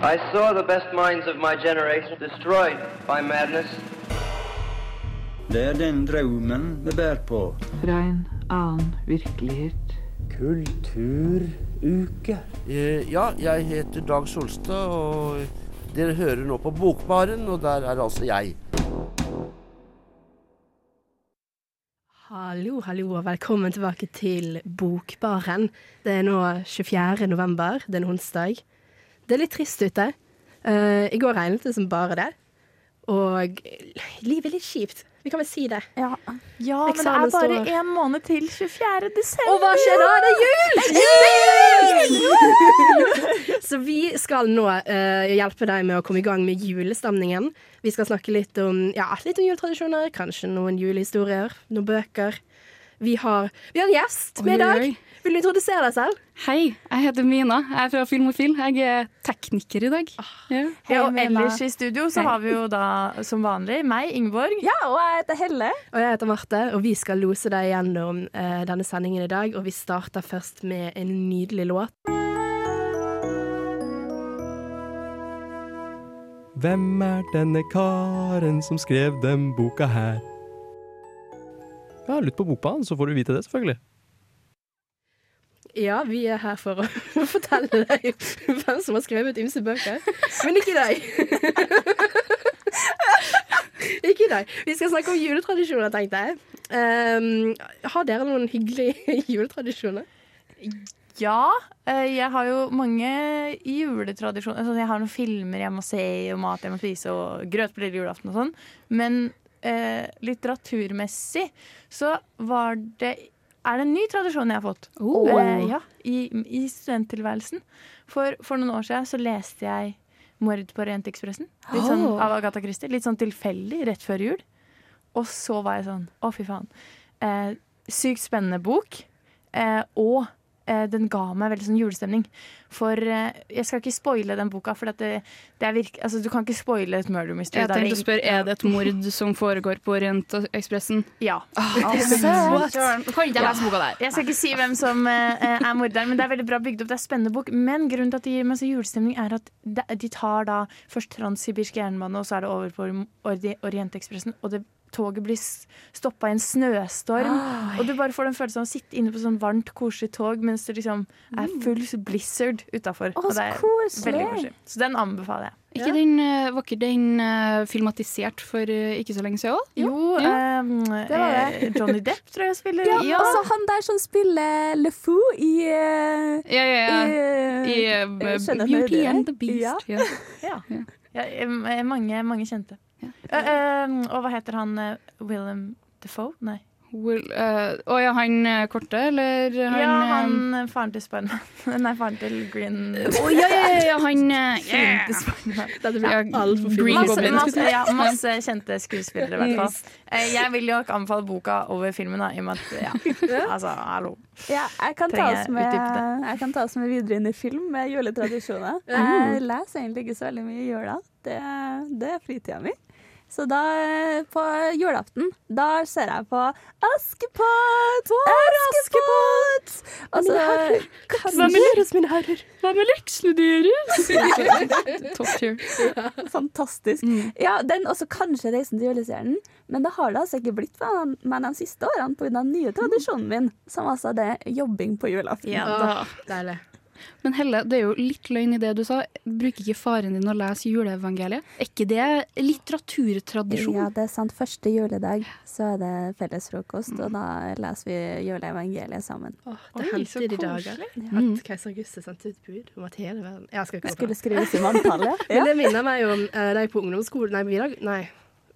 I saw the best minds of my generation destroyed by madness. Det er den drømmen vi bærer på. Fra en annen virkelighet. Kulturuke. Eh, Ja, jeg heter Dag Solstad, og dere hører nå på Bokbaren, og der er altså jeg. Hallo, hallo, og velkommen tilbake til Bokbaren. Det er nå 24. november, det er en onsdag. Det er litt trist ute. Uh, I går regnet det som bare det. Og livet er litt kjipt. Vi kan vel si det. Ja, ja men det er bare én måned til 24. desember. Og hva skjer da? Det er jul! Så vi skal nå uh, hjelpe deg med å komme i gang med julestemningen. Vi skal snakke litt om, ja, litt om juletradisjoner, kanskje noen julehistorier, noen bøker. Vi har, vi har en gjest med i dag. Vil du introdusere deg selv? Hei, jeg heter Mina. Jeg er fra Filmofil. Jeg er tekniker i dag. Ja. Ja, og ellers i studio så har vi jo da som vanlig meg, Ingeborg. Ja, og jeg heter Helle. Og jeg heter Marte, og vi skal lose deg gjennom eh, denne sendingen i dag. Og vi starter først med en nydelig låt. Hvem er denne karen som skrev den boka her? Ja, lytt på Bokbanen, så får du vite det, selvfølgelig. Ja, vi er her for å fortelle deg hvem som har skrevet ymse bøker. Men ikke deg. ikke deg. Vi skal snakke om juletradisjoner, tenkte jeg. Um, har dere noen hyggelige juletradisjoner? Ja, eh, jeg har jo mange juletradisjoner. Altså, jeg har noen filmer jeg må se, og mat jeg må spise, og grøt på lille julaften og sånn. Men eh, litteraturmessig så var det er det en ny tradisjon jeg har fått. Oh. Eh, ja, i, I studenttilværelsen. For, for noen år siden så leste jeg 'Mord på Orientekspressen' sånn, Oh. av Agatha Christie. Litt sånn tilfeldig rett før jul. Og så var jeg sånn Å, fy faen. Eh, sykt spennende bok. Eh, og den ga meg veldig sånn julestemning. For eh, jeg skal ikke spoile den boka, for det, det er virke, altså, du kan ikke spoile et murder mystery. Jeg tenkte å spørre, Er det et mord som foregår på Orientekspressen? Ja. What? Kan ikke jeg lese boka der? Jeg skal ikke si hvem som eh, er morderen, men det er veldig bra bygd opp. Det er en spennende bok. Men grunnen til at det gir meg så julestemning, er at de, tar da først Transsibirsk jernbane, og så er det over på Ori- Orientekspressen. Og det, toget blir stoppa i en snøstorm. Og du bare får den følelsen av å sitte inne på sånn varmt, koselig tog mens det liksom er full blizzard utafor. Oh, Og det så er koselig. veldig koselig. Så den anbefaler jeg. Ikke den, eh, var ikke den eh, filmatisert for eh, ikke så lenge siden òg? Jo, Det var det. eh, Johnny Depp tror jeg spiller. Ja, ja. Altså han der som spiller Le Fou i, uh, Ja, ja, ja. i, I eh, Beauty and the Beast. Ja. Ja. Ja. Ja, mange, mange kjente. Ja. Uh, eh, og hva heter han? uh, Willem Defoe? Nei. Will, uh, oh ja, han korte, eller han ja, han faren til Spiderman. Nei, faren til Green oh, ja, ja, ja, han Fyren til yeah. Spiderman. Dette blir Ja, altfor fint. Green Masse, Goblin, masse, skulle ja, masse kjente skuespillere, i hvert fall. Eh, Jeg vil jo ikke anbefale boka over filmen, da, i og med at ja, altså, hallo. Ja, jeg kan, ta oss med, jeg kan ta oss med videre inn i film med juletradisjoner. Jeg leser egentlig ikke så veldig mye i jula. Det, det er fritida mi. Så da, eh, på julaften, da ser jeg på Askepott! Askepott! Og så Hva med deres, mine herrer? Hva med leksene deres? Top tier. Fantastisk. Mm. Ja, den også kanskje 'Reisen til julestjernen', men det har det altså ikke blitt med meg de siste årene pga. den nye tradisjonen min, som altså det er jobbing på julaften. Ja, da. deilig. Men Helle, det er jo litt løgn i det du sa. Bruker ikke faren din å lese juleevangeliet? Er ikke det litteraturtradisjon? Ja, det er sant. Første juledag så er det fellesfrokost, og da leser vi juleevangeliet sammen. Åh, det Oi, hendte så i dag koselig. Mm. at keiser Augustus sendte ut bud om at hele verden Jeg skal ikke Skulle skrives i manntallet. Men det minner meg om uh, da jeg på ungdomsskolen nei.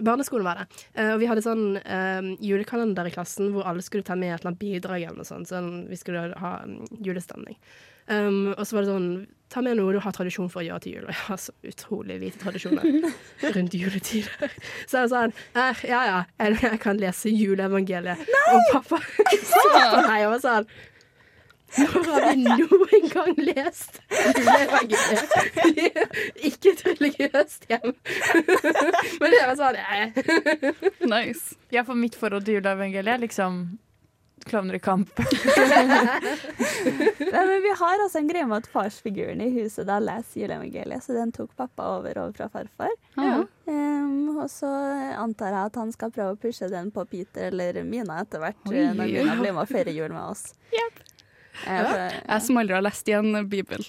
Barneskolen var det. Eh, og vi hadde sånn eh, julekalender i klassen hvor alle skulle ta med et eller annet bidrag. eller noe sånt, sånn, vi skulle ha um, julestemning. Um, og så var det sånn Ta med noe du har tradisjon for å gjøre til jul. Og jeg har så utrolig lite tradisjoner rundt juletider. Så jeg sa sånn eh, Ja ja, jeg, jeg kan lese juleevangeliet. Og pappa så på meg og var sånn Når har vi noen gang lest? Ikke et religiøst hjem. Men det var sånn eh. Nice. Ja, for mitt forhold til juleevangeliet er liksom Klovner i kamp. Nei, men vi har altså en greie med at farsfiguren i huset da leser juleevangeliet, så den tok pappa over, over fra farfar. Ja. Um, og så antar jeg at han skal prøve å pushe den på Peter eller Mina etter hvert, eh, når Mina blir med og feirer jul med oss. For- Jeg som aldri har lest igjen Bibelen.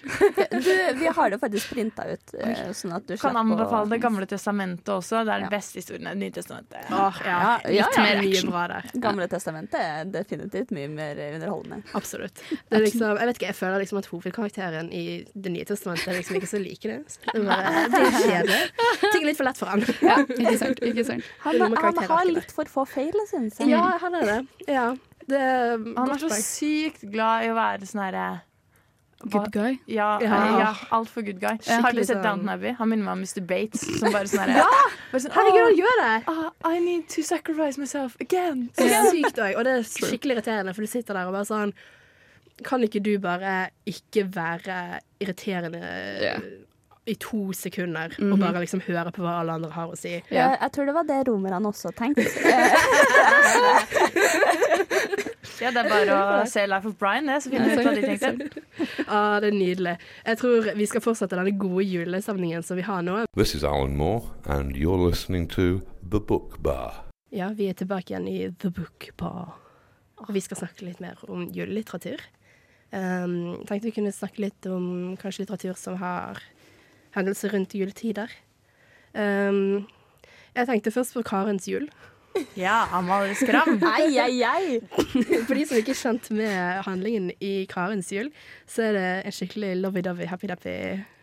Du, vi har det faktisk printa ut, eh, sånn at du Kan anbefale Det gamle testamentet også. Det er Ja. den beste historien. Det nye testamentet. Åh, ja. Ja, ja, ja. mye bra der. Gamle testamentet er definitivt mye mer underholdende. Absolutt. Det er liksom, jeg vet ikke, jeg føler liksom at hovedkarakteren i Det nye testamentet er liksom ikke så liker det. Det er bare det er kjedelig. Ting er litt for lett for. Ja, ikke sant. Ikke sant. Han, han har litt for få feil, syns jeg. Ja, han er det. Ja. Det Han er så sykt glad i å være sånn herre Good guy. Ja, Ja. ja altfor good guy. Skikkelig Har du sett sånn- Downton Abbey? Han minner meg om Mr. Bates. Som bare sånn ja! bare sånn, Herregud, han gjør det! ah, I need to sacrifice myself again. Det er sykt òg, og det er skikkelig irriterende, for du sitter der og bare sånn Kan ikke du bare ikke være irriterende Ja. I to sekunder, og Mhm. bare liksom høre på hva alle andre har å si? Ja. Jeg, jeg tror det var det romerne også tenkte. Ja, det er bare å se Life of Brian, det, så finner vi ut hva de tenkte. Ah, det er nydelig. Jeg tror vi skal fortsette denne gode julesamlingen som vi har nå. This is Alan Moore, and you're listening to The Book Bar. Ja, vi er tilbake igjen i The Book Bar. Og vi skal snakke litt mer om julelitteratur. Um, tenkte vi kunne snakke litt om kanskje litteratur som har hendelser rundt juletider. Um, jeg tenkte først på Karens jul. Ja, Amalie Skram. Ei, ei, ei! For de som ikke er kjent med handlingen i Karens jul, så er det en skikkelig lovey-dovey, happy-dappy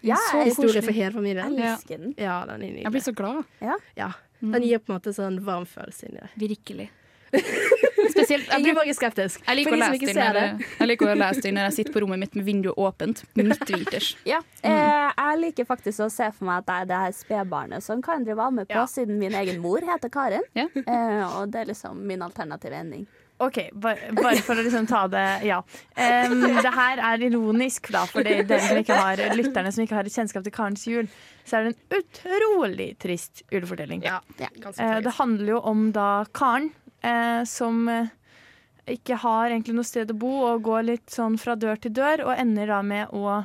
Ja, historie koselig. for hele familien. Jeg elsker den. Ja, den er Jeg blir så glad. Ja, den gir på en måte sånn varm følelse inni deg. Virkelig. Spesielt jeg, blir er skeptisk. jeg, liker å lese den når, jeg liker å lese den når jeg sitter på rommet mitt med vinduet åpent, midtvinters. Ja, Mm. jeg liker faktisk å se for meg at jeg er det her spedbarnet som Karen av med på, Ja. siden min egen mor heter Karen. Ja. Eh, og det er liksom min alternative ending. OK, bare, bare for å liksom ta det Ja. Um, det her er ironisk, da, for de, som ikke har, lytterne som ikke har et kjennskap til Karens jul, så er det en utrolig trist julefortelling. Ja, Eh, det handler jo om da Karen, uh, som eh, ikke har egentlig noe sted å bo, og går litt sånn fra dør til dør, og ender da med å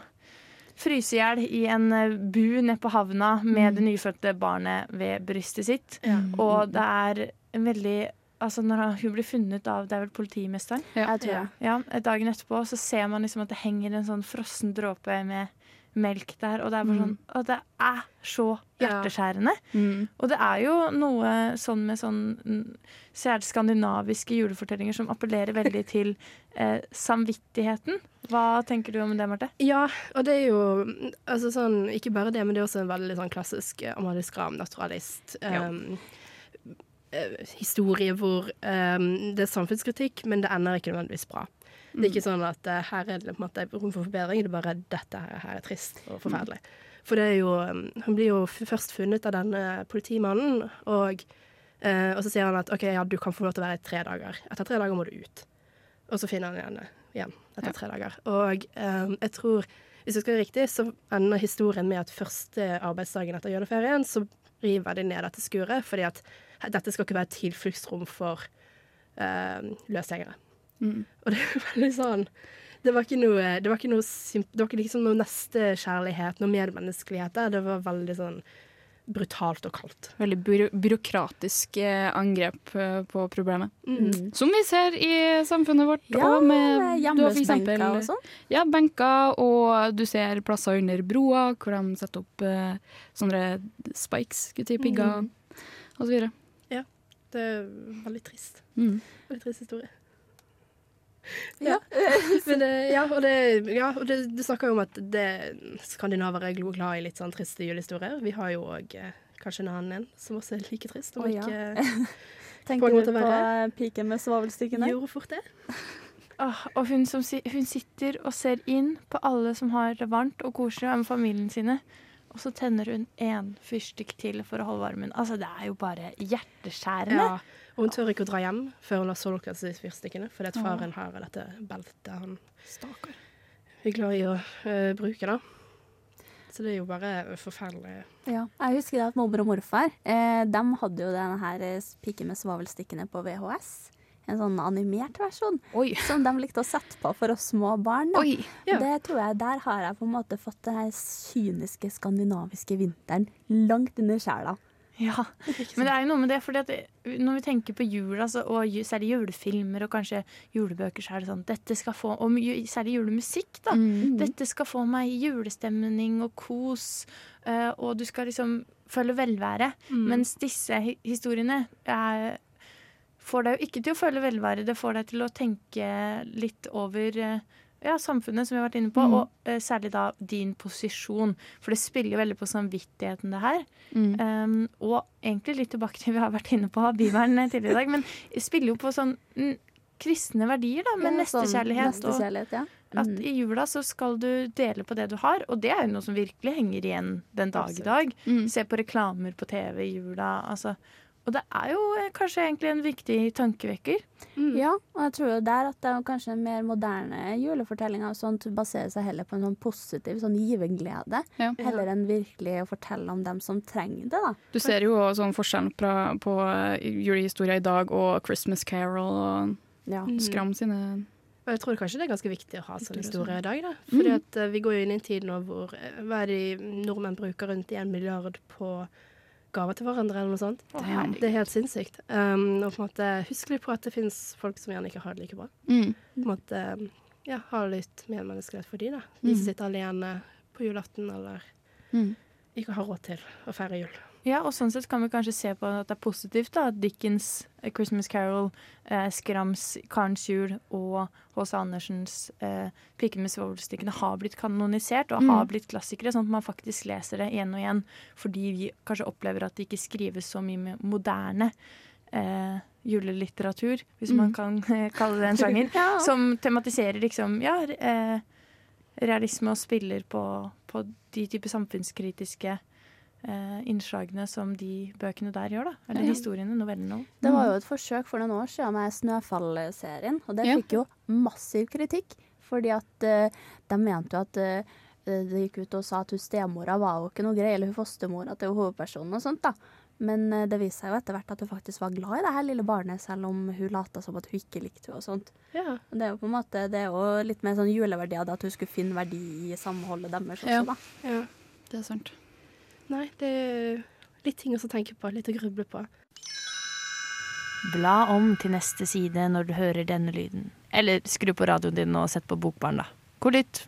fryse i hjel i en eh, bu nede på havna med det nyfødte barnet ved brystet sitt. Ja. Og det er en veldig Altså når hun blir funnet av Det er vel politimesteren? Jeg tror det. Ja, Dagen etterpå så ser man liksom at det henger en sånn frossen dråpe med melk der, og det er bare sånn Og det er så Ja. hjerteskjærende. Mm. Og det er jo noe sånn med sånn Særlig skandinaviske julefortellinger som appellerer veldig til eh, samvittigheten. Hva tenker du om det, Marte? Ja, og det er jo altså sånn, Ikke bare det, men det er også en veldig sånn klassisk eh, Amalie Skram-naturalist. Um, eh, historie hvor um, det er samfunnskritikk, men det ender ikke nødvendigvis bra. Det er ikke sånn at uh, her er det på en måte rom for forbedring, det er bare dette her, her er trist og forferdelig. For det er jo Hun blir jo først funnet av denne politimannen, og, uh, og så sier han at OK, ja, du kan få lov til å være i tre dager. Etter tre dager må du ut. Og så finner han henne igjen etter tre dager. Og um, jeg tror, hvis jeg skal være riktig, så ender historien med at første arbeidsdagen etter juleferien, så river de ned dette skuret, fordi at dette skal ikke være et tilfluktsrom for uh, løsgjengere. Mm. Og det er veldig sånn Det var ikke noe, det var ikke noe, det var ikke liksom noe nestekjærlighet, noe medmenneskelighet der. Det var veldig sånn brutalt og kaldt. Veldig byråkratisk eh, angrep eh, på problemet. Mm. Som vi ser i samfunnet vårt. Ja, og med, eksempel- og sånn. Ja, benker, og du ser plasser under broa hvor de setter opp eh, sånne spikes, skulle si, pigger, Mm. og så videre. Det er veldig trist. Mm. Veldig trist historie. Ja. Men, eh, ja, og, det, ja, og det, du snakker jo om at det, skandinaver er glad i litt sånn triste julehistorier. Vi har jo òg eh, kanskje en annen en som også er like trist. Om oh, ja. ikke Tenker du på verre. piken med svavelstykkene? gjorde fort det. Oh, og hun, som, hun sitter og ser inn på alle som har det varmt og koselig med familien sine. Og så tenner hun én fyrstikk til for å holde varmen. Altså, Det er jo bare hjerteskjærende. Ja. Og hun tør ikke å dra hjem før hun har solgt disse fyrstikkene, fordi at faren har dette beltet han er glad i å uh, bruke. da. Så det er jo bare forferdelig. Ja. Jeg husker at mormor og morfar eh, de hadde jo denne her eh, piken med svovelstikkene på VHS. en sånn animert versjon som de likte å sette på for oss små barn. Oi, ja. Det tror jeg, Der har jeg på en måte fått den her kyniske skandinaviske vinteren langt under sjela. Ja, men det er jo noe med det, fordi at når vi tenker på jul, så, og særlig julefilmer og kanskje julebøker, så er det sånn dette skal få, Og særlig julemusikk, da. Dette skal få meg julestemning og kos, eh, og du skal liksom føle velvære. Mens disse historiene er, får deg jo ikke til å føle velvære, det får deg til å tenke litt over eh, ja, samfunnet, som vi har vært inne på, og uh, særlig da din posisjon. For det spiller jo veldig på samvittigheten, det her. Um, og egentlig litt tilbake til vi har vært inne på bivern tidligere i dag, men det spiller jo på sånn mm, kristne verdier, da, med Ja, sånn nestekjærlighet. nestekjærlighet, ja. og at Mm. i jula så skal du dele på det du har, og det er jo noe som virkelig henger igjen den dag i dag. Se på reklamer på TV i jula, altså. Og det er jo eh, kanskje egentlig en viktig tankevekker. Ja, og jeg tror jo der at det er kanskje mer moderne julefortelling sånt baserer seg heller på en sånn positiv sånn giverglede, Ja. heller enn virkelig å fortelle om dem som trenger det, da. Du ser jo sånn forskjellen på, på eh, julehistoria i dag og Christmas Carol og Ja. Skram sine Og jeg tror kanskje det er ganske viktig å ha sånn historie i dag, da. Mm. Fordi at eh, vi går jo inn i en tid nå hvor hva er det nordmenn bruker rundt en milliard på gaver til hverandre, eller noe sånt. Damn. det er helt sinnssykt. Um, og på en måte husk litt på at det finnes folk som gjerne ikke har det like bra. Mm. På en måte ja, ha litt medmenneskelighet for de da. De som Mm. sitter alene på julaften, eller Mm. ikke har råd til å feire jul. Ja, og sånn sett kan vi kanskje se på at det er positivt da, at Dickens, A Christmas Carol, eh, Skrams, Karens jul og H.C. Andersens eh, Piken med svovelstikkene har blitt kanonisert og Mm. har blitt klassikere, sånn at man faktisk leser det igjen og igjen, fordi vi kanskje opplever at det ikke skrives så mye moderne eh, julelitteratur, hvis man Mm. kan eh, kalle det en sjanger, Ja. som tematiserer liksom, ja, eh, realisme og spiller på, på de type samfunnskritiske eh, innslagene som de bøkene der gjør, da. Eller Ja. historiene, novellene. Det var jo et forsøk for noen år siden med Snøfall-serien, og det Ja. fikk jo massiv kritikk. Fordi at eh, de mente jo at eh, det gikk ut og sa at hun stemora var jo ikke noe grei, eller hun fostermora til hovedpersonen og sånt, da. Men eh, det viste seg jo etter hvert at hun faktisk var glad i det her lille barnet, selv om hun lata som at hun ikke likte henne og sånt. Ja. Og Det er jo på en måte, det er jo litt mer sånn juleverdi av det at hun skulle finne verdi i samholdet deres også, Ja. da. ja. Det er sant. Nei, det er litt ting å tenke på, litt å gruble på. Bla om til neste side når du hører denne lyden. Eller skru på radioen din og sett på Bokbarn, da. Hvor lytt?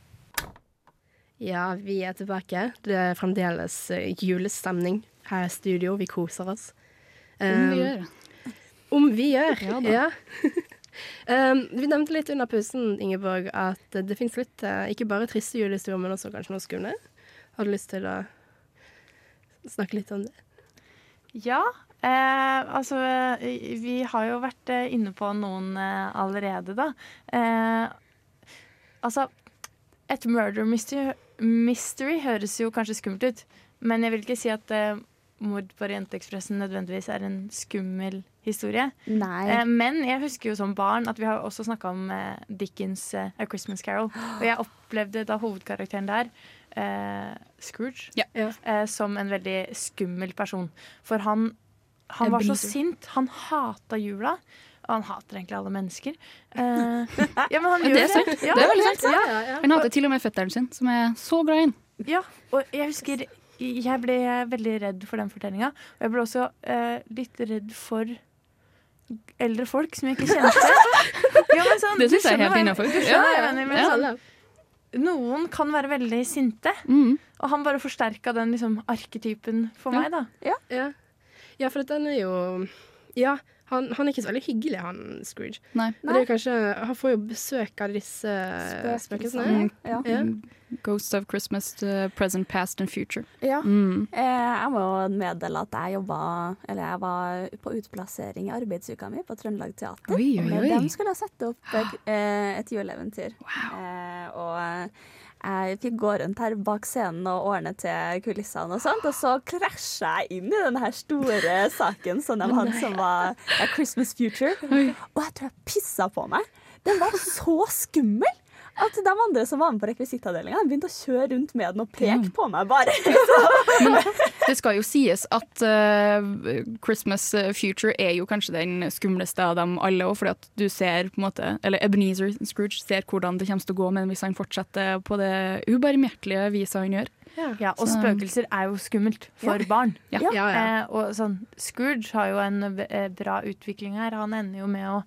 Ja, vi er tilbake. Det er fremdeles eh, julestemning her i studio. Vi koser oss. Om vi Um, gjør. Om vi gjør, Ja da. ja. um, vi nevnte litt under pausen, Ingeborg, at det fins litt eh, ikke bare triste julehistorier, men også kanskje noe skumle. Har du lyst til å snakke litt om det? Ja, eh, altså eh, Vi har jo vært eh, inne på noen eh, allerede, da. Eh, altså Et murder mystery, mystery høres jo kanskje skummelt ut, men jeg vil ikke si at eh, mord på Orientekspressen nødvendigvis er en skummel historie. Nei. Men jeg husker jo som barn at vi har også snakka om Dickens A Christmas Carol. Og jeg opplevde da hovedkarakteren der, eh, Scrooge, Ja. eh, som en veldig skummel person. For han, han var så sint. Han hata jula. Og han hater egentlig alle mennesker. Eh, ja, men han gjør det er sant. Ja, Det er veldig sant. Ja. Han hater til og med fetteren sin, som er så glad i ham. Ja, og jeg husker jeg ble veldig redd for den fortellinga. Og jeg ble også eh, litt redd for eldre folk som jeg ikke kjente. Ja, men sånn, Det syns jeg er helt innafor. Ja, ja, ja. sånn, Noen kan være veldig sinte, Mm. og han bare forsterka den liksom, arketypen for Ja. meg. da. Ja, ja for den er jo Ja, han, han er ikke så veldig hyggelig, han Scrooge. Nei. Er kanskje, Han får jo besøk av disse spøkelsene. Mm. ja. Ja. Ghost of Christmas, uh, present, past and future. Ja. Mm. Eh, jeg må meddele at jeg jobba Eller jeg var på utplassering i arbeidsuka mi på Trøndelag Teater. Oi, oi, Og med De skulle sette opp et, et juleeventyr. Wow. og jeg fikk gå rundt her bak scenen og ordne til kulissene og sånt, og så krasja jeg inn i den her store saken som de hadde, som var A Christmas Future. Og jeg tror jeg pissa på meg. Den var så skummel! At de andre som var med på rekvisittavdelinga, begynte å kjøre rundt med den og peke på meg, bare. Det skal jo sies at uh, Christmas Future er jo kanskje den skumleste av dem alle òg, fordi at du ser på en måte Eller Ebenezer Scrooge ser hvordan det kommer til å gå med hvis han fortsetter på det ubarmhjertelige viset han gjør. Ja, og Så- spøkelser er jo skummelt for Ja. barn. Ja. Ja, ja. Eh, og sånn, Scrooge har jo en eh, bra utvikling her. Han ender jo med å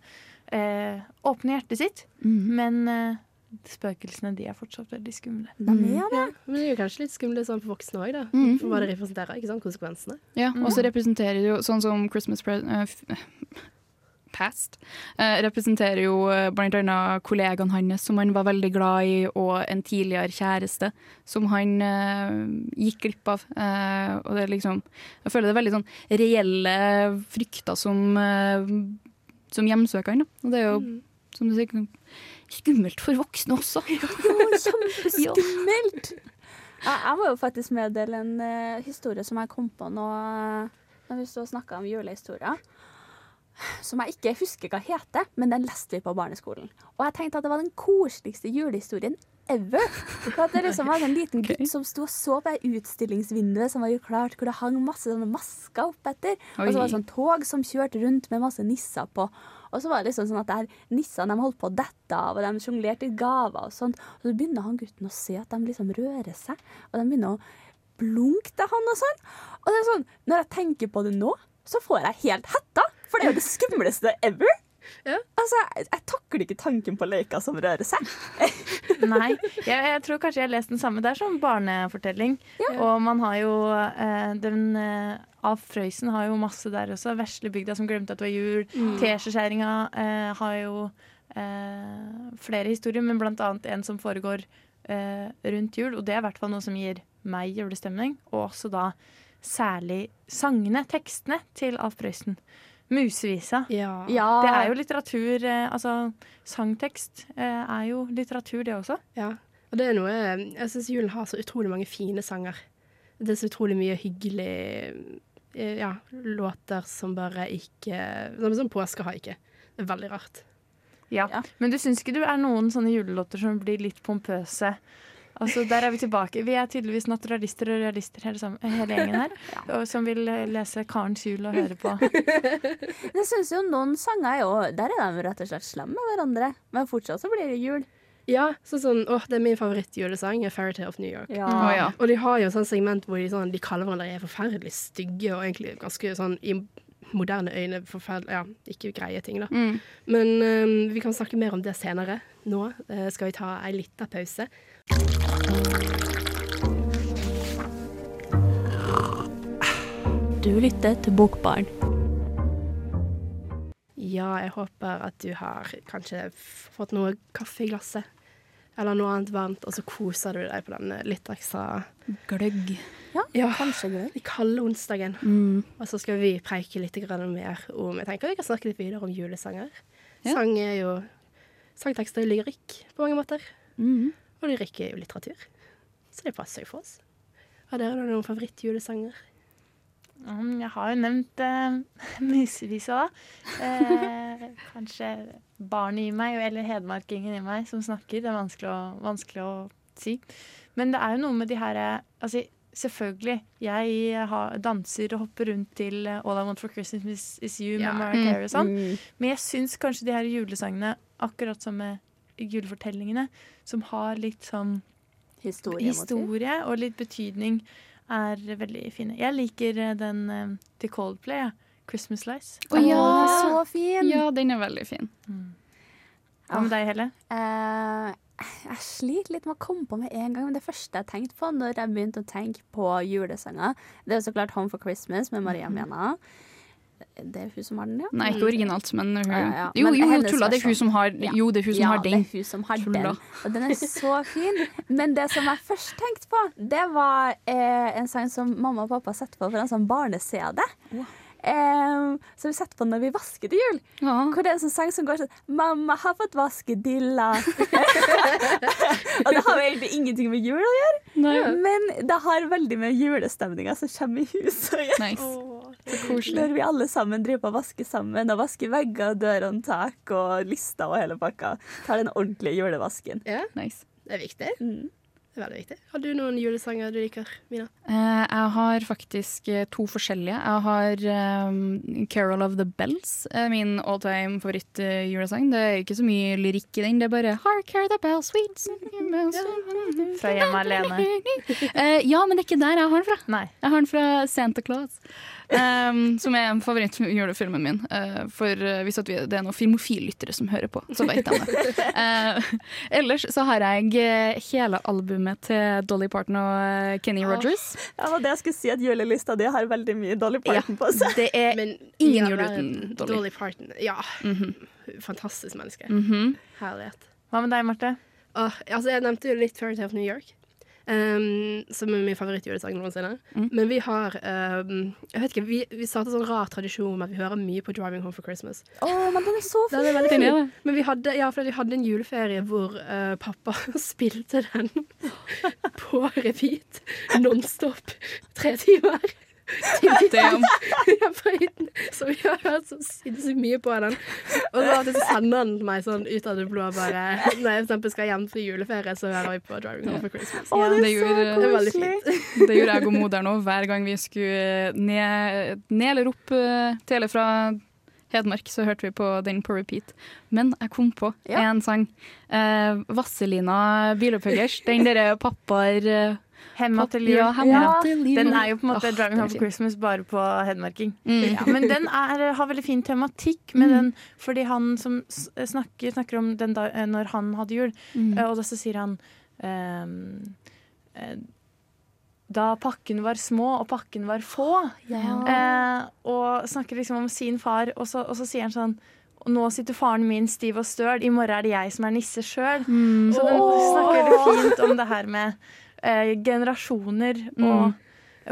eh, åpne hjertet sitt, men eh, spøkelsene de er fortsatt veldig skumle. Ja, men det er jo kanskje litt skumle sånn for voksne òg, da. Mm. For hva det representerer, ikke sant? Konsekvensene. Ja, og Mm. så representerer det jo sånn som Christmas pre uh, Past. uh, representerer jo eh, blant annet kollegaen hans som han var veldig glad i, og en tidligere kjæreste som han uh, gikk glipp av. Eh, og det er liksom Jeg føler det er veldig sånn reelle frykter som, uh, som hjemsøker han. Da. Og det er jo, som du sier, skummelt for voksne også. Kjempeskummelt! Ja, jeg må jo faktisk meddele en uh, historie som jeg kom på nå eh, når vi stod og snakka om julehistorier. Som jeg ikke husker hva heter, men den leste vi på barneskolen. Og jeg tenkte at det var den koseligste julehistorien ever. For at det liksom var en liten gutt som sto og så på det utstillingsvinduet som var jo klart, hvor det hang masse sånne masker opp etter. Og så var det sånn tog som kjørte rundt med masse nisser på. Og så var det liksom sånn at det her nissene de holdt på å dette av, og de sjonglerte gaver og sånt. Og så begynner han gutten å se at de liksom rører seg, og de begynner å blunke til han og sånn. Og det er sånn, når jeg tenker på det nå, så får jeg helt hetta, for det er jo det skumleste ever. Altså, jeg, jeg takler ikke tanken på leker som rører seg. Nei, jeg, jeg tror kanskje jeg har lest den samme. Det er sånn barnefortelling. Og man har jo eh, den eh, Alf Frøysen har jo masse der også. Veslebygda som glemte at det var jul. Mm. Teskjæringa eh, har jo eh, flere historier, men blant annet en som foregår eh, rundt jul. Og det er i hvert fall noe som gir meg julestemning. Og også da særlig sangene, tekstene til Alf Prøysen. Musevisa. Ja. Det er jo litteratur. Eh, altså sangtekst eh, er jo litteratur, det også. Ja. Og det er noe Jeg syns julen har så utrolig mange fine sanger. Det er så utrolig mye hyggelig eh, ja, låter som bare ikke Som, som ikke. Det er veldig rart. Ja. Men du syns ikke du er noen sånne julelåter som blir litt pompøse? Altså, Der er vi tilbake. Vi er tydeligvis naturalister og realister hele, sammen, hele gjengen her. og Som vil eh, lese Karens jul og høre på. Jeg synes jo noen sanger er jo Der er de rett og slett slemme med hverandre. Men fortsatt så blir det jul. Ja, sånn sånn, åh, det er min favorittjulesang, 'Fairytale of New York'. Ja. Oh, ja. Og de har jo sånn segment hvor de, sånn, de kaller hverandre er forferdelig stygge og egentlig ganske sånn moderne øyne Ja, ikke greie ting, da. Mm. Men um, vi kan snakke mer om det senere. Nå uh, skal vi ta ei lita pause. Du lytter til Bokbarn. Ja, jeg håper at du har kanskje fått noe kaffe i glasset. Eller noe annet varmt, og så koser du deg på den litt ekstra Gløgg. Ja, kanskje gløgg. Den kalde onsdagen. Mm. Og så skal vi preike litt mer om Jeg tenker vi kan snakke litt videre om julesanger. Ja. Sang er jo Sangtekster er lyrikk på mange måter. Mm. Og lyrikk er jo litteratur. Så det passer jo for oss. Har dere noen favorittjulesanger? Mm, jeg har jo nevnt uh, musevisa, da. Eh, kanskje barnet i meg, eller hedmarkingen i meg, som snakker. Det er vanskelig å, vanskelig å si. Men det er jo noe med de her eh, altså, Selvfølgelig, jeg har, danser og hopper rundt til eh, All I Want for Christmas Is, is You Ja. med Mariah Carey og sånn. Mm. Men jeg syns kanskje de her julesangene, akkurat som med julefortellingene, som har litt sånn Historiemotiv. historie og litt betydning, er veldig fine. Jeg liker eh, den eh, til Coldplay, ja. 'Christmas Lice'. Å ja. den er så fin. Ja, den er veldig fin. Hva med deg, Helle? Uh, jeg sliter litt med å komme på med en gang. Men det første jeg tenkte på når jeg begynte å tenke på julesanger, det er så klart 'Home for Christmas' med Maria Mena. Det er hun som har den, ja? Nei, ikke originalt, men hun Ja, ja, Jo, jo, jo, tulla. Det er hun som har Ja. Jo, det er hun som ja, har den. det er hun som har Tulla. den. Og den er så fin. Men det som jeg først tenkte på, det var eh, en sang som mamma og pappa setter på for en sånn barne-CD. Eh, som vi setter på når vi vasker til jul. Hvor det er en sånn sang som går sånn 'Mamma har fått vaskedilla'. og det har jo egentlig ingenting med jul å gjøre, men det har veldig med julestemninga som kommer i huset å gjøre. Nice. Åh, Når vi alle sammen driver på å vaske sammen, og vasker vegger, dørhåndtak og lister og hele pakka. Tar den ordentlige julevasken. Ja, Nice. det er viktig. Mm. Det er veldig viktig. Har du noen julesanger du liker, Mina? Eh, jeg har faktisk eh, to forskjellige. Jeg har um, 'Carol of the Bells', er min all time favoritt-julesang. det er ikke så mye lyrikk i den, det er bare 'Hark, hear the bells, sweet Fra Hjemme alene. Eh, ja, men det er ikke der jeg har den fra. Nei. Jeg har den fra Santa Claus. Um, som er en favorittjulefilmen min. Uh, for uh, hvis at vi, det er noen filmofillyttere som hører på, så vet de det. Uh, ellers så har jeg hele albumet til Dolly Parton og Kenny Rogers. Ja, det var det jeg skulle si, at julelista di har veldig mye Dolly Parton på seg. Det er Men ingen all jul uten Dolly. Dolly Parton. Ja. Mhm. Fantastisk menneske. Mhm. Herlighet. Hva med deg, Marte? Uh, altså jeg nevnte jo litt Fairytale of New York. Um, som er min favorittjulesang noensinne. Mm. Men vi har um, Jeg vet ikke, vi, vi startet sånn rar tradisjon med at vi hører mye på 'Driving Home for Christmas'. Oh, men den er så fin! er fin. Men vi hadde, ja, vi hadde en juleferie hvor uh, pappa spilte den på repeat nonstop tre timer. Damn. Ja, på hytten. Så vi har hørt så sinnssykt mye på den. Og så så sender han meg sånn ut av det blå bare Når jeg for skal hjem til juleferie, så hører vi på 'Driving Home for Christmas'. Ja, det gjorde- Det er veldig fint. Det gjorde jeg og moderen òg hver gang vi skulle ned, ned eller opp tele til eller fra Hedmark, så hørte vi på den på repeat. Men jeg kom på Ja. en sang. Eh, Vasselina Bilopphøggers. Den derre pappaer Hemma til liv. Ja, Hemma Ja. Den er jo på en måte oh, 'Driving Home for. Christmas' bare på headmarking. Mm. Ja, men den er, har veldig fin tematikk med den, fordi han som snakker, snakker om den da, eh, når han hadde jul, Mm. eh, og da så sier han ehm, eh, Da pakken var små og pakken var få. Eh, og snakker liksom om sin far, og så, og så sier han sånn nå sitter faren min stiv og støl, i morgen er det jeg som er nisse sjøl. Mm. Så den snakker veldig fint om det her med eh, generasjoner og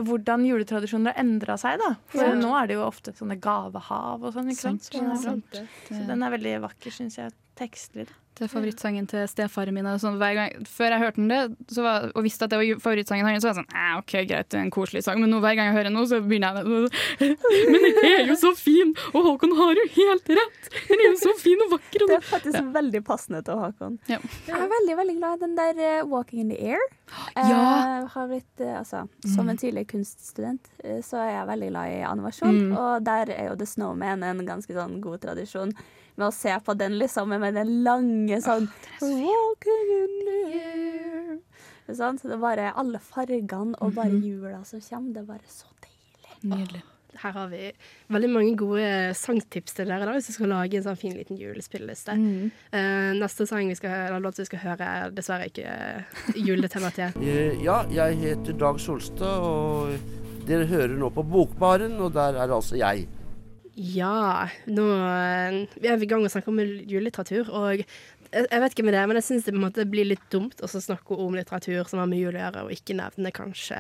hvordan juletradisjoner har endra seg. da For Ja. nå er det jo ofte sånne gavehav og sånn. ikke sant? Sant. Så, så den er veldig vakker, syns jeg. Tekstlig. da. Det er favorittsangen til stefaren min. og Sånn, hver gang, før jeg hørte den det, så var, og visste at det var favorittsangen hans, så var jeg sånn eh, OK, greit, det er en koselig sang, men nå, hver gang jeg hører den nå, så begynner jeg Men den er jo så fin! Og Håkon har jo helt rett! Den er jo så fin og vakker! Og Det er faktisk veldig passende til Håkon. Ja. Jeg er veldig veldig glad i den der eh, 'Walking in the Air'. Ja. Eh, har blitt, eh, altså, Som en tidligere kunststudent så er jeg veldig glad i animasjon, Mm. og der er jo The Snowman en ganske sånn god tradisjon. Med å se på den liksom med den lange sånn 'Walking in the air'. Det er? Det er bare alle fargene og bare jula som kommer. Det er bare så deilig. Nydelig. Her har vi veldig mange gode sangtips til dere da, hvis du skal lage en sånn fin liten julespilleliste. Mm. Uh, neste sang vi skal, eller låt vi skal høre, er dessverre ikke uh, juletematert. Eh, Ja, jeg heter Dag Solstad, og dere hører nå på Bokbaren, og der er altså jeg. Ja, nå eh, vi er i gang å snakke om julelitteratur, og jeg, vet ikke med det, men jeg syns det på en måte blir litt dumt å snakke om litteratur som har med jul å gjøre, og ikke nevne kanskje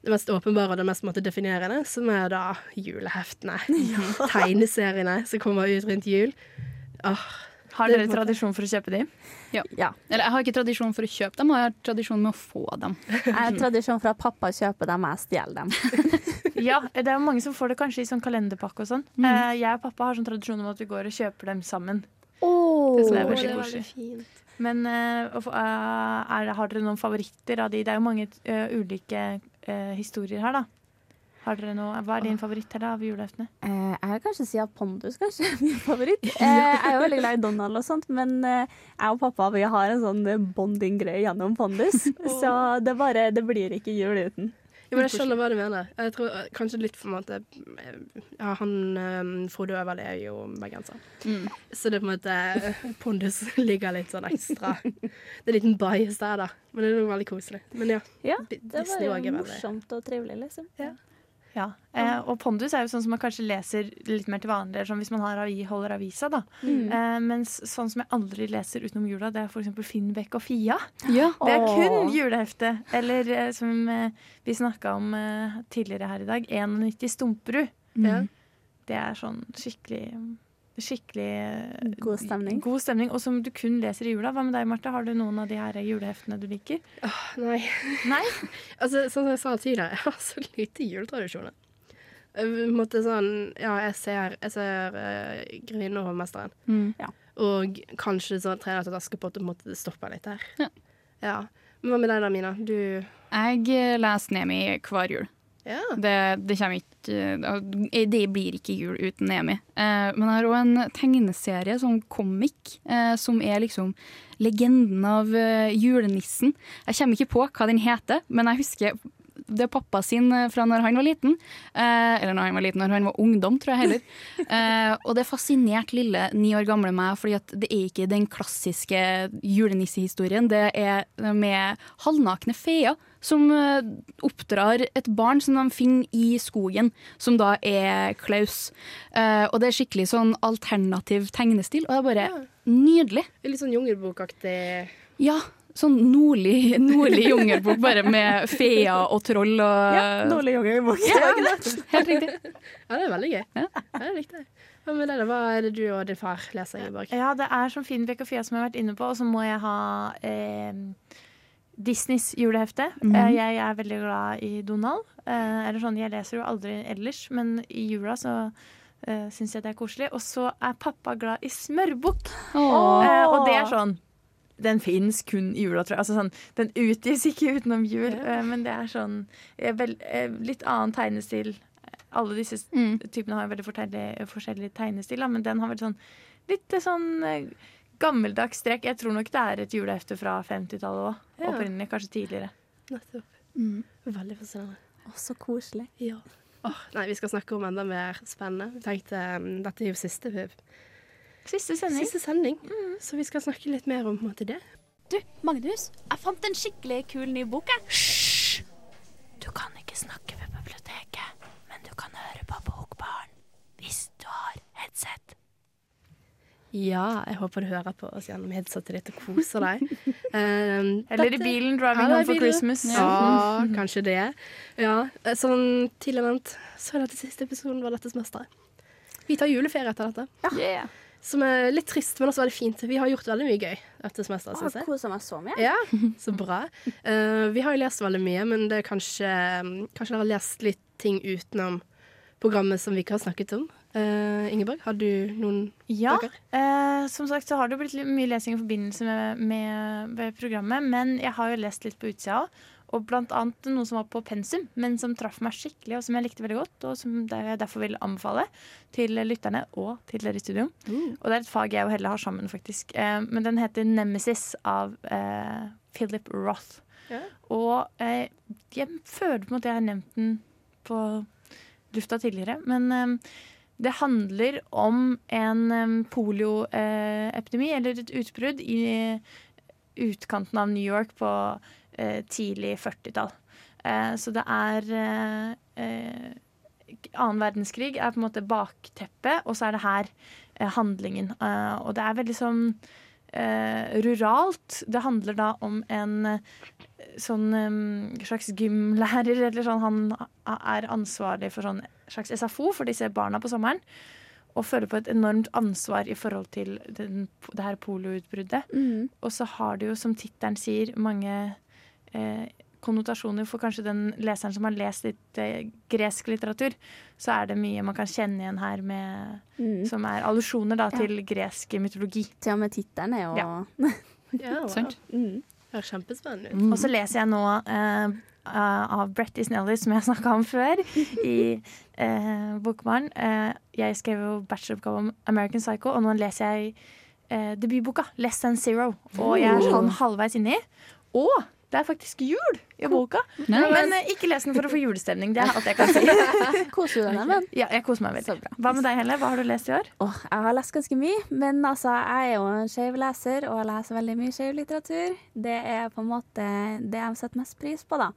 det mest åpenbare og det mest måte, definerende, som er da juleheftene. Tegneseriene som kommer ut rundt jul. Åh, Har dere tradisjon for å kjøpe de? Ja. Ja. Eller jeg har ikke tradisjon for å kjøpe dem, jeg har tradisjon med å få dem. Jeg har tradisjon for at pappa kjøper dem, jeg stjeler dem. Ja, det er mange som får det kanskje i sånn kalenderpakke og sånn. Mm. Jeg og pappa har sånn tradisjon om at vi går og kjøper dem sammen. Oh. Det er veldig det koselig. veldig fint. Men eh, eh, er har dere noen favoritter av de? Det er jo mange uh, ulike uh, historier her, da. Har dere noe, hva er din favoritt her da, av juleheftene? Eh, jeg vil kanskje si at Pondus kanskje er min favoritt. Eh, jeg er jo veldig glad i Donald og sånt, men eh, jeg og pappa vi har en sånn eh, bonding-greie gjennom Pondus. Så det, bare, det blir ikke jul uten. Ja, men jeg skjønner hva du mener. Jeg tror eh, kanskje litt for en måte eh, Ja, han um, Frode Øverli er jo bergenser. Mm. Så det er på en måte Pondus ligger litt sånn ekstra Det er en liten bias der, da. Men det er noe veldig koselig. Men ja. Ja, det var jo morsomt og trivelig, liksom. Ja, eh, og Pondus er jo sånn som man kanskje leser litt mer til vanlig, sånn hvis man har, avi- holder avisa. da. Mm. Eh, mens sånn som jeg aldri leser utenom jula, det er f.eks. Finn Bekk og Fia. Ja. Det er kun julehefte. Eller eh, som eh, vi snakka om eh, tidligere her i dag, 91 Stumperud. Mm. Det er sånn skikkelig Skikkelig eh, God stemning. God stemning, Og som du kun leser i jula. Hva med deg, Marte? Har du noen av de her juleheftene du liker? Nei. Nei? Altså, sånn som jeg sa tidligere, jeg har så lite juletradisjoner. Eh, måte sånn Ja, jeg ser, jeg ser uh, Grevinnen og hovmesteren. Mm. Og kanskje sånn Tre nøtter til Askepott måte stopper litt der. Ja. Ja. Men hva med deg da, Mina? Du Jeg eh, leser Nemi hver jul. Ja. Det, det ikke eh, Det blir ikke jul uten Nemi. Eh, men jeg har òg en tegneserie, sånn comic, eh, som er liksom legenden av julenissen. Jeg kommer ikke på hva den heter, men jeg husker det er pappa sin eh, fra når han var liten. Eh, eller når han var liten, når han var ungdom, tror jeg heller. Eh, og det fascinerte lille ni år gamle meg, fordi at det er ikke den klassiske julenissehistorien. Det er med halvnakne feer som oppdrar et barn som de finner i skogen, som da er Klaus. Eh, og det er skikkelig sånn alternativ tegnestil, og det er bare nydelig. Litt sånn jungelbokaktig. Ja, sånn nordlig, nordlig jungelbok, bare med feer og troll og Ja, Nordlig jungelbok. Ja, helt riktig. Ja, det er veldig gøy. Ja. det er jeg. Hva med deg. Hva er det du og din far leser, Ingeborg? Ja, det er som Finnbekk og Fia som jeg har vært inne på, og så må jeg ha eh, Disneys julehefte. Mm Eh, jeg er veldig glad i Donald. Eh, eller sånn, Jeg leser jo aldri ellers, men i jula så uh, syns jeg det er koselig. Og så er pappa glad i smørbukk. Og det er sånn Den fins kun i jula, tror jeg. Altså sånn, den utgis ikke utenom jul, eh, men det er sånn eh, vel, eh, litt annen tegnestil. Alle disse Mm. typene har veldig forskjellig, forskjellig tegnestil, men den har vel sånn litt sånn gammeldags strek. Jeg tror nok det er et julehefte fra 50-tallet òg. Ja. Opprinnelig. Kanskje tidligere. Nettopp. Mm. Veldig fascinerende. Å, så koselig. Ja. Oh, nei, vi skal snakke om enda mer spennende. Vi tenkte, um, Dette er jo siste, Siste sending. siste sending, så vi skal snakke litt mer om på en måte, det. Du, Magnus, jeg fant en skikkelig kul ny bok, jeg. Hysj! Du kan ikke snakke ved biblioteket, men du kan høre på Bokbarn hvis du har headset. Ja, jeg håper du hører på oss gjennom headsetet ditt og koser deg. Um, Eller i bilen, driving Ja, home for. Christmas. Ja, kanskje det. Ja, sånn tilevent. Så er dette siste episoden var dette semesteret. Vi tar juleferie etter dette. Ja. Yeah. Som er litt trist, men også veldig fint. Vi har gjort veldig mye gøy dette semesteret, Synes jeg. Kosa meg så mye. Ja, så bra. Uh, vi har jo lest veldig mye, men det er kanskje Kanskje dere har lest litt ting utenom programmet som vi ikke har snakket om. Uh, Ingeborg, har du noen Ja. bøker? Uh, som sagt så har det blitt mye lesing i forbindelse med, med, med programmet, men jeg har jo lest litt på utsida òg. Og blant annet noe som var på pensum, men som traff meg skikkelig, og som jeg likte veldig godt, og som jeg derfor vil anbefale til lytterne og til dere i studio. Og det er et fag jeg og Helle har sammen, faktisk. Eh, men den heter Nemesis av eh, Philip Roth. Ja. Og eh, jeg føler på en måte jeg har nevnt den på lufta tidligere, men eh, det handler om en um, polioepidemi, eller et utbrudd, i utkanten av New York på eh, tidlig 40-tall. Eh, så det er eh, eh, Annen verdenskrig er på en måte bakteppet, og så er det her eh, handlingen. Eh, og det er veldig sånn eh, ruralt. Det handler da om en eh, sånn eh, slags gymlærer, eller sånn. Han er ansvarlig for sånn slags SFO for disse barna på sommeren. Og føler på et enormt ansvar i forhold til den, det her polioutbruddet. Mm. Og så har det jo, som tittelen sier, mange eh, konnotasjoner for kanskje den leseren som har lest litt eh, gresk litteratur. Så er det mye man kan kjenne igjen her med, Mm. som er allusjoner da, Ja. til gresk mytologi. Til og med tittelen er jo Ja. Ja, wow. Mm. Det er kjempespennende ut. Og så leser jeg nå eh, eh, av Brett Isnelli, som jeg snakka om før, i eh, Bokbarn. Eh, jeg skrev jo bacheloroppgave om American Psycho, og nå leser jeg eh, debutboka Less Than Zero. Og jeg er sånn halvveis inni. Og det er faktisk jul i boka! Nei. Men eh, ikke les den for å få julestemning. Det er alt jeg kan si. Koser du deg med den? Ja, jeg koser meg Så veldig. bra. Hva med deg, Helle? Hva har du lest i år? Åh, jeg har lest ganske mye, men altså, jeg er jo en skeiv leser, og jeg leser veldig mye skeiv litteratur. Det er på en måte det jeg setter mest pris på, da.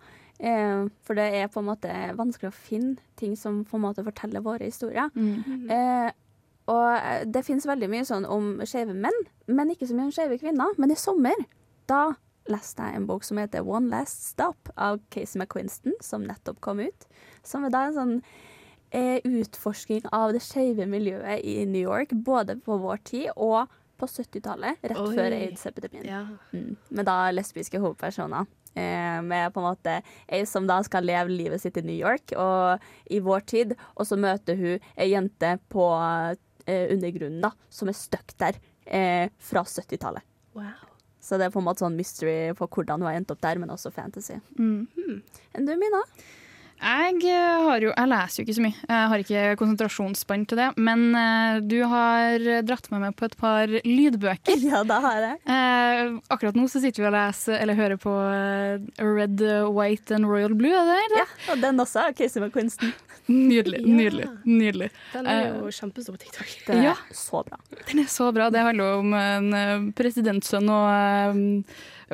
Eh, for det er på en måte vanskelig å finne ting som på en måte forteller våre historier. Mm. Eh, og eh, det finnes veldig mye sånn om skeive menn, men ikke så mye om skeive kvinner. Men i sommer, da leste jeg en bok som heter One Last Stop av Casey McQuinston, som nettopp kom ut. Som er da en sånn eh, utforsking av det skeive miljøet i New York, både på vår tid og på 70-tallet, rett Oi. før aids-epidemien. Ja. Mm. Med da lesbiske hovedpersoner. Eh, med på en måte ei som da skal leve livet sitt i New York og i vår tid, og så møter hun ei jente på eh, undergrunnen da, som er stuck der eh, fra 70-tallet. Wow. Så det er på en måte sånn mystery på hvordan hun har endt opp der, men også fantasy. Mm. Enn du, Mina? Jeg eh, har jo Jeg leser jo ikke så mye. Jeg har ikke konsentrasjonsspann til det. Men eh, du har dratt med meg på et par lydbøker. Ja, det har jeg. Eh, akkurat nå så sitter vi og leser eller hører på Red, White and Royal Blue. Er det det? Ja, og den også er Casey McQuinston. Nydelig. Nydelig. nydelig. Den er jo kjempestor på TikTok. Den er Ja. så bra. Den er så bra. Det handler om en presidentsønn og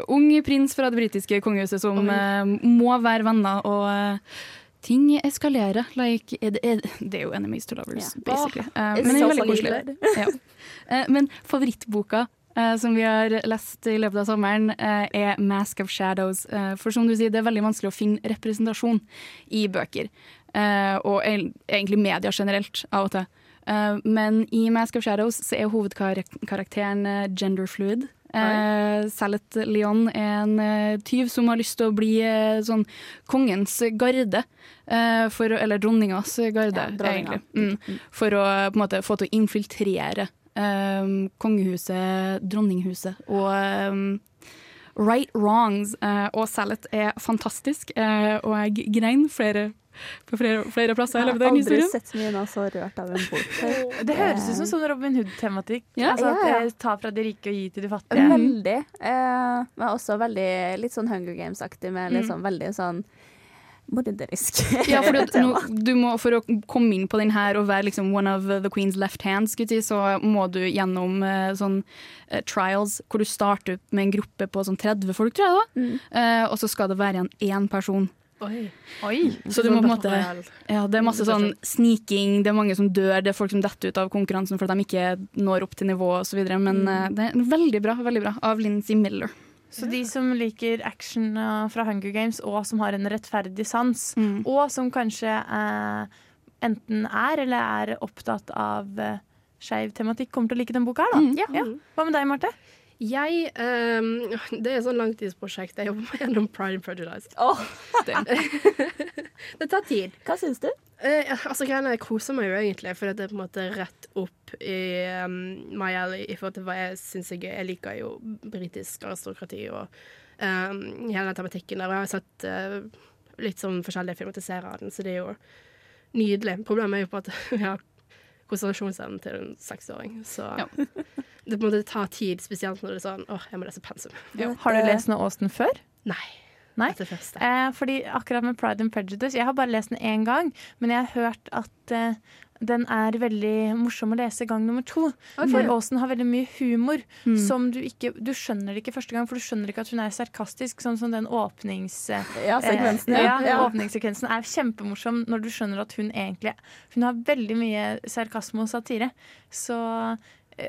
ung prins fra det britiske kongehuset som eh, må være venner, og eh, ting eskalerer. Like, er det, er, det er jo enemies to lovers, yeah. basically. Uh, Eh, men den er so veldig koselig. Ja. uh, men favorittboka uh, som vi har lest i løpet av sommeren, eh, er 'Mask of Shadows'. Eh, for som du sier, det er veldig vanskelig å finne representasjon i bøker. Eh, og egentlig media generelt, av og til. Eh, men i 'Mask of Shadows' så er hovedkarakteren eh, genderfluid. Uh, Salet Leon er en eh, tyv som har lyst til å bli eh, sånn kongens garde. eh, for, eller dronningas garde, Ja, egentlig. Mm, for å på en måte få til å infiltrere eh, kongehuset, dronninghuset. Og eh, Right Wrongs eh, og Salet er fantastisk, eh, og jeg grein flere, på flere, flere plasser Jeg har aldri historien. sett Mina så rørt av en bok. Det høres ut som sånn Robin Hood-tematikk. Ja. Altså at Ja, ja. eh, Ta fra de rike og gi til de fattige. Veldig. Eh, men også veldig litt sånn Hunger Games-aktig, med litt Mm. sånn veldig sånn morderisk Ja, for du, nå, du må, for å komme inn på den her og være liksom one of the queen's left hands, si, så må du gjennom uh, sånn uh, trials hvor du starter med en gruppe på sånn 30 folk, tror jeg det var. Mm. Uh, og så skal det være igjen én person. Oi. Så du må på en måte Ja, det er masse sånn sniking, det er mange som dør, det er folk som detter ut av konkurransen fordi de ikke når opp til nivå osv. Men mm. det er veldig bra, veldig bra av Lindsay Miller. Så de som liker action uh, fra Hunger Games, og som har en rettferdig sans, Mm. og som kanskje eh, enten er eller er opptatt av uh, skeiv tematikk, kommer til å like den boka her, da. Mm, ja. Hva med deg, Marte? Jeg um, Det er et sånn langtidsprosjekt. Jeg jobber meg gjennom Pride and Prejudice. det tar tid. Hva syns du? Uh, altså, greiene, Jeg koser meg jo egentlig, for det er på en måte rett opp i um, my alley i forhold til hva jeg syns er gøy. Jeg liker jo britisk aristokrati og um, hele den tematikken der. Og jeg har sett uh, litt sånn forskjellige filmatiseringer av den, så det er jo nydelig. Problemet er jo på at vi har konsentrasjonsevnen til en seksåring, så det på en måte tar tid, spesielt når det er sånn åh, jeg må lese pensum. Har du lest noe Austen før? Nei. Nei. Eh, fordi akkurat med Pride and Prejudice Jeg har bare lest den én gang, men jeg har hørt at eh, den er veldig morsom å lese gang nummer to. For Aasen har veldig mye humor Mm. som du ikke Du skjønner det ikke første gang, for du skjønner ikke at hun er sarkastisk, sånn som den åpnings... Ja, sekvensen, eh, ja. ja, Ja. åpningssekvensen er kjempemorsom når du skjønner at hun egentlig Hun har veldig mye sarkasme og satire. Så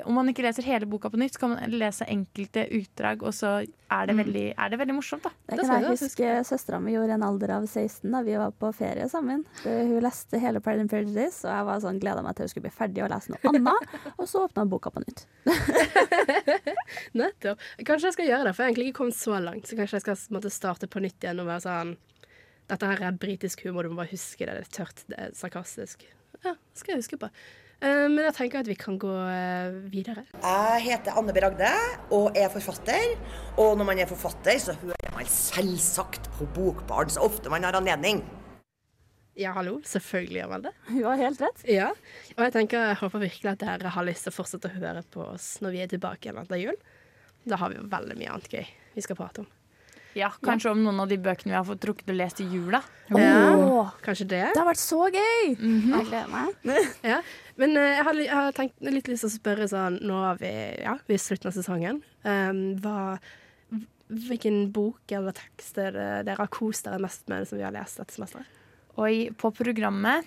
om man ikke leser hele boka på nytt, så kan man lese enkelte utdrag, og så er det Mm. veldig, er det veldig morsomt, da. Det kan jeg huske søstera mi gjorde en alder av 16 da vi var på ferie sammen. Hun leste hele Pride and Prejudice, og jeg var sånn, gleda meg til hun skulle bli ferdig og lese noe annet. Og så åpna boka på nytt. Nettopp. Kanskje jeg skal gjøre det, for jeg har egentlig ikke kommet så langt. Så kanskje jeg skal måtte, starte på nytt igjen og være sånn Dette her er britisk humor, du må bare huske det. Det er tørt, det er sarkastisk. Ja, det skal jeg huske på. Eh, men jeg tenker at vi kan gå eh, videre. Jeg heter Anne B. Ragde og er forfatter. Og når man er forfatter, så hører man selvsagt på Bokbarn så ofte man har anledning. Ja, hallo. Selvfølgelig gjør man det. Hun har helt rett. Ja. Og jeg tenker, jeg håper virkelig at dere har lyst til å fortsette å høre på oss når vi er tilbake igjen etter jul. Da har vi jo veldig mye annet gøy vi skal prate om. Ja, Kanskje om noen av de bøkene vi har fått trukket og lest i jula. Ja, kanskje det. Det har vært så gøy! Jeg gleder meg. Ja, men uh, jeg, har, jeg har tenkt litt lyst til å spørre sånn Nå er vi, ja, vi er i slutten av sesongen. Um, hva, hvilken bok eller tekst er det dere har kost dere mest med som vi har lest dette semesteret? Oi, på programmet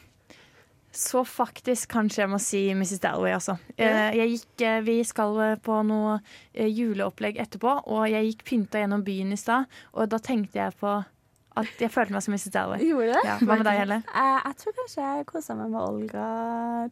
så faktisk kanskje jeg må si Mrs. Dalloway, altså. Eh, Jeg gikk, eh, vi skal eh, på noe juleopplegg etterpå, og jeg gikk pynta gjennom byen i stad, og da tenkte jeg på At jeg følte meg som Mrs. Dalloway. Gjorde det? Ja. Hva med deg, Helle? Uh, jeg tror kanskje jeg kosa meg med Olga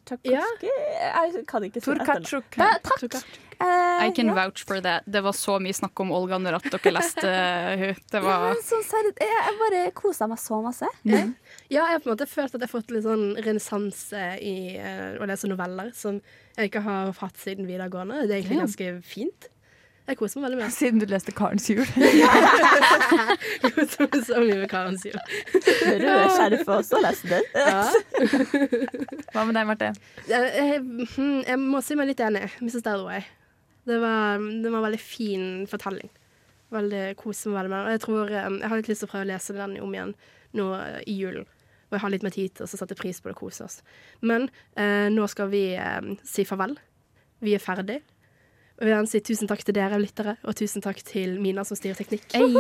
Tsjajkovskij. Jeg kan ikke si Turkachuk. Ja, takk. Uh, I can ja. vouch for that. Det var så mye snakk om Olga når at dere leste henne. Det Ja, var men sånn jeg, jeg bare kosa meg så masse. Ja, jeg har på en måte følt at jeg har fått litt sånn renessanse i uh, å lese noveller som jeg ikke har hatt siden videregående. Det er egentlig ganske fint. Jeg koser meg veldig med Siden du leste Karens jul. Jeg koser meg så mye med Karens jul. Røde skjerf også, leste du? Ja. Hva med deg, Marte? Jeg, jeg, hm, jeg må si meg litt enig. Mrs. Dalloway. Det var, det var en veldig fin fortelling. Veldig koser meg veldig med den. Jeg tror eh, jeg har litt lyst til å prøve å lese den om igjen nå eh, i julen. Og jeg har litt mer tid til å sette pris på det og kose oss. Men eh, nå skal vi eh, si farvel. Vi er ferdig. Og vi vil gjerne si tusen takk til dere lyttere, og tusen takk til Mina som styrer teknikk. Hey.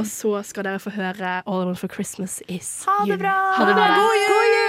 Og så skal dere få høre All I Want for Christmas Is Ha det You. bra! Ha det bra. God jul!